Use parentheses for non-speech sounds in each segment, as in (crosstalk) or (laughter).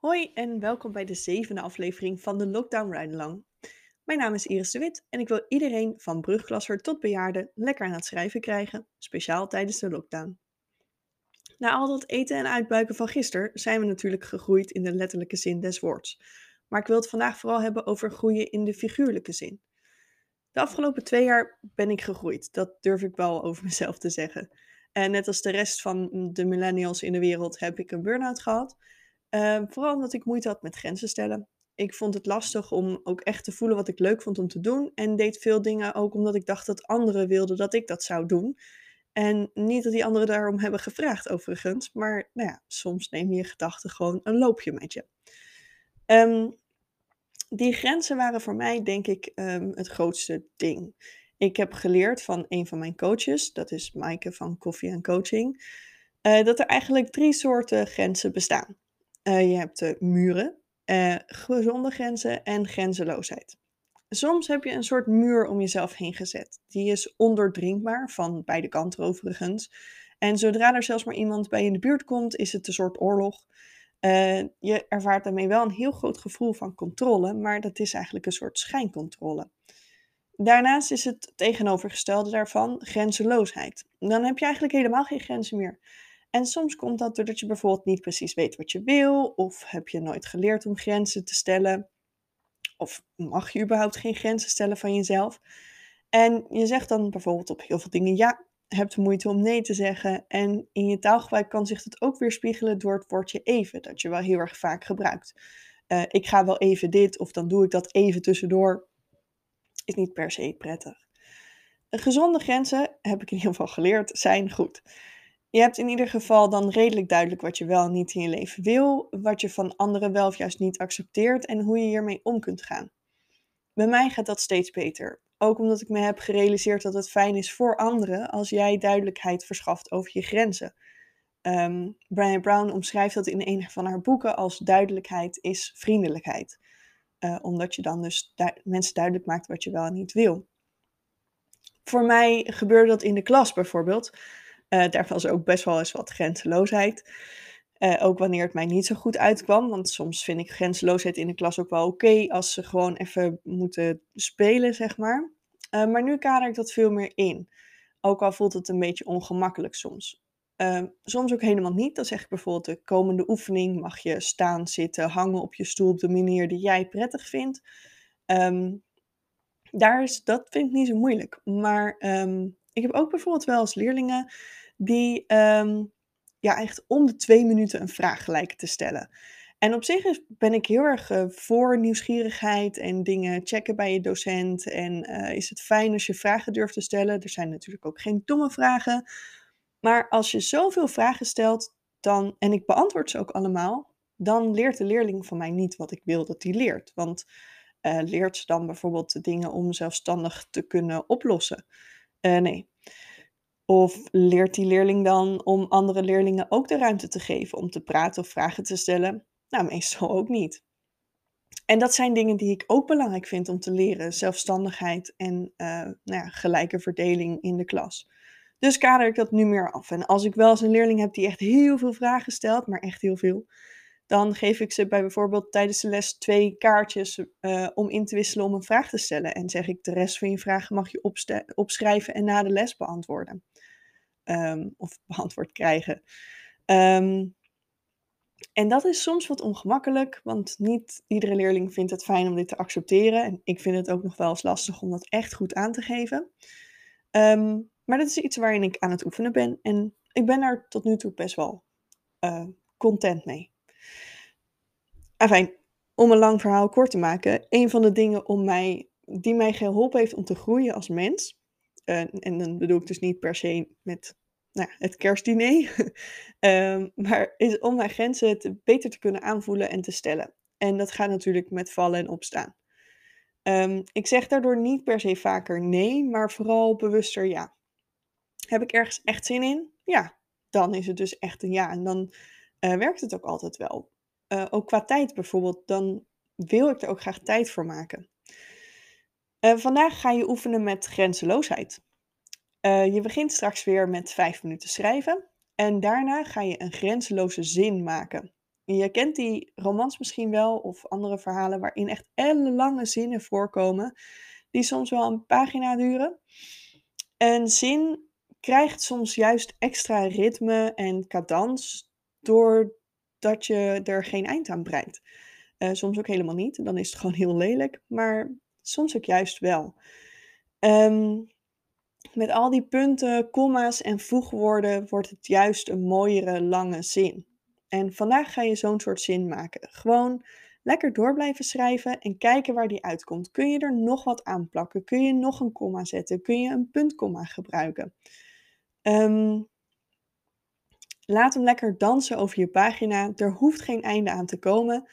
Hoi en welkom bij de zevende aflevering van de Lockdown Ride Along. Mijn naam is Iris de Wit en ik wil iedereen van brugklasser tot bejaarde lekker aan het schrijven krijgen, speciaal tijdens de lockdown. Na al dat eten en uitbuiken van gisteren zijn we natuurlijk gegroeid in de letterlijke zin des woords. Maar ik wil het vandaag vooral hebben over groeien in de figuurlijke zin. De afgelopen twee jaar ben ik gegroeid, dat durf ik wel over mezelf te zeggen. En net als de rest van de millennials in de wereld heb ik een burn-out gehad. Ehm, vooral omdat ik moeite had met grenzen stellen. Ik vond het lastig om ook echt te voelen wat ik leuk vond om te doen. En deed veel dingen ook omdat ik dacht dat anderen wilden dat ik dat zou doen. En niet dat die anderen daarom hebben gevraagd, overigens. Maar nou ja, soms neem je gedachten gewoon een loopje met je. Ehm, die grenzen waren voor mij, denk ik, ehm, het grootste ding. Ik heb geleerd van een van mijn coaches, dat is Maaike van Koffie en Coaching, eh, dat er eigenlijk drie soorten grenzen bestaan. Uh, je hebt de muren, uh, gezonde grenzen en grenzeloosheid. Soms heb je een soort muur om jezelf heen gezet. Die is ondoordringbaar, van beide kanten overigens. En zodra er zelfs maar iemand bij in de buurt komt, is het een soort oorlog. Uh, je ervaart daarmee wel een heel groot gevoel van controle, maar dat is eigenlijk een soort schijncontrole. Daarnaast is het tegenovergestelde daarvan grenzeloosheid. Dan heb je eigenlijk helemaal geen grenzen meer. En soms komt dat doordat je bijvoorbeeld niet precies weet wat je wil, of heb je nooit geleerd om grenzen te stellen, of mag je überhaupt geen grenzen stellen van jezelf. En je zegt dan bijvoorbeeld op heel veel dingen ja, hebt moeite om nee te zeggen. En in je taalgebruik kan zich het ook weer spiegelen door het woordje even, dat je wel heel erg vaak gebruikt. Uh, ik ga wel even dit, of dan doe ik dat even tussendoor, is niet per se prettig. Gezonde grenzen, heb ik in ieder geval geleerd, zijn goed. Je hebt in ieder geval dan redelijk duidelijk wat je wel en niet in je leven wil, wat je van anderen wel of juist niet accepteert en hoe je hiermee om kunt gaan. Bij mij gaat dat steeds beter. Ook omdat ik me heb gerealiseerd dat het fijn is voor anderen als jij duidelijkheid verschaft over je grenzen. Um, Brian Brown omschrijft dat in een van haar boeken als duidelijkheid is vriendelijkheid. Uh, omdat je dan dus du mensen duidelijk maakt wat je wel en niet wil. Voor mij gebeurde dat in de klas bijvoorbeeld. Uh, daar was ook best wel eens wat grenzeloosheid. Uh, ook wanneer het mij niet zo goed uitkwam. Want soms vind ik grenzeloosheid in de klas ook wel oké. als ze gewoon even moeten spelen, zeg maar. Uh, maar nu kader ik dat veel meer in. Ook al voelt het een beetje ongemakkelijk soms. soms ook helemaal niet. Dan zeg ik bijvoorbeeld de komende oefening mag je staan, zitten, hangen op je stoel op de manier die jij prettig vindt. Um, daar is, dat vind ik niet zo moeilijk. Maar um, ik heb ook bijvoorbeeld wel als leerlingen die um, ja, echt om de twee minuten een vraag lijken te stellen. En op zich is, ben ik heel erg uh, voor nieuwsgierigheid en dingen checken bij je docent. En uh, is het fijn als je vragen durft te stellen. Er zijn natuurlijk ook geen domme vragen. Maar als je zoveel vragen stelt, dan, en ik beantwoord ze ook allemaal, dan leert de leerling van mij niet wat ik wil dat hij leert. Want uh, leert ze dan bijvoorbeeld dingen om zelfstandig te kunnen oplossen? nee, of leert die leerling dan om andere leerlingen ook de ruimte te geven om te praten of vragen te stellen? Nou, meestal ook niet. En dat zijn dingen die ik ook belangrijk vind om te leren: zelfstandigheid en uh, nou ja, gelijke verdeling in de klas. Dus kader ik dat nu meer af. En als ik wel eens een leerling heb die echt heel veel vragen stelt, maar echt heel veel, dan geef ik ze bij bijvoorbeeld tijdens de les twee kaartjes uh, om in te wisselen om een vraag te stellen. En zeg ik de rest van je vragen mag je opschrijven en na de les beantwoorden. Um, of (laughs) beantwoord krijgen. Um, en dat is soms wat ongemakkelijk, want niet iedere leerling vindt het fijn om dit te accepteren. En ik vind het ook nog wel eens lastig om dat echt goed aan te geven. Um, maar dat is iets waarin ik aan het oefenen ben. En ik ben daar tot nu toe best wel uh, content mee. Enfin, om een lang verhaal kort te maken. Een van de dingen om mij, die mij geholpen heeft om te groeien als mens, uh, en dan bedoel ik dus niet per se met nou, het kerstdiner, um, (laughs) maar is om mijn grenzen te, beter te kunnen aanvoelen en te stellen. En dat gaat natuurlijk met vallen en opstaan. Um, ik zeg daardoor niet per se vaker nee, maar vooral bewuster ja. Heb ik ergens echt zin in? Ja, dan is het dus echt een ja. En dan uh, werkt het ook altijd wel. Uh, ook qua tijd bijvoorbeeld, dan wil ik er ook graag tijd voor maken. Uh, vandaag ga je oefenen met grenzeloosheid. Je begint straks weer met vijf minuten schrijven. En daarna ga je een grenzeloze zin maken. Je kent die romans misschien wel of andere verhalen waarin echt ellenlange zinnen voorkomen, die soms wel een pagina duren. Een zin krijgt soms juist extra ritme en cadans doordat je er geen eind aan breidt. Eh, soms ook helemaal niet, dan is het gewoon heel lelijk, maar soms ook juist wel. Ehm, met al die punten, komma's en voegwoorden wordt het juist een mooiere lange zin. En vandaag ga je zo'n soort zin maken. Gewoon lekker door blijven schrijven en kijken waar die uitkomt. Kun je er nog wat aanplakken? Kun je nog een komma zetten? Kun je een puntkomma gebruiken? Ehm, laat hem lekker dansen over je pagina. Er hoeft geen einde aan te komen.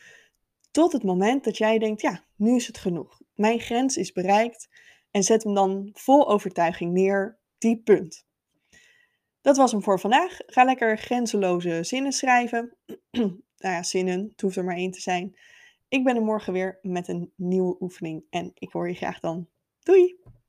Tot het moment dat jij denkt, ja, nu is het genoeg. Mijn grens is bereikt. En zet hem dan vol overtuiging neer, die punt. Dat was hem voor vandaag. Ga lekker grenzeloze zinnen schrijven. (clears throat) nou ja, zinnen, het hoeft er maar één te zijn. Ik ben er morgen weer met een nieuwe oefening en ik hoor je graag dan. Doei!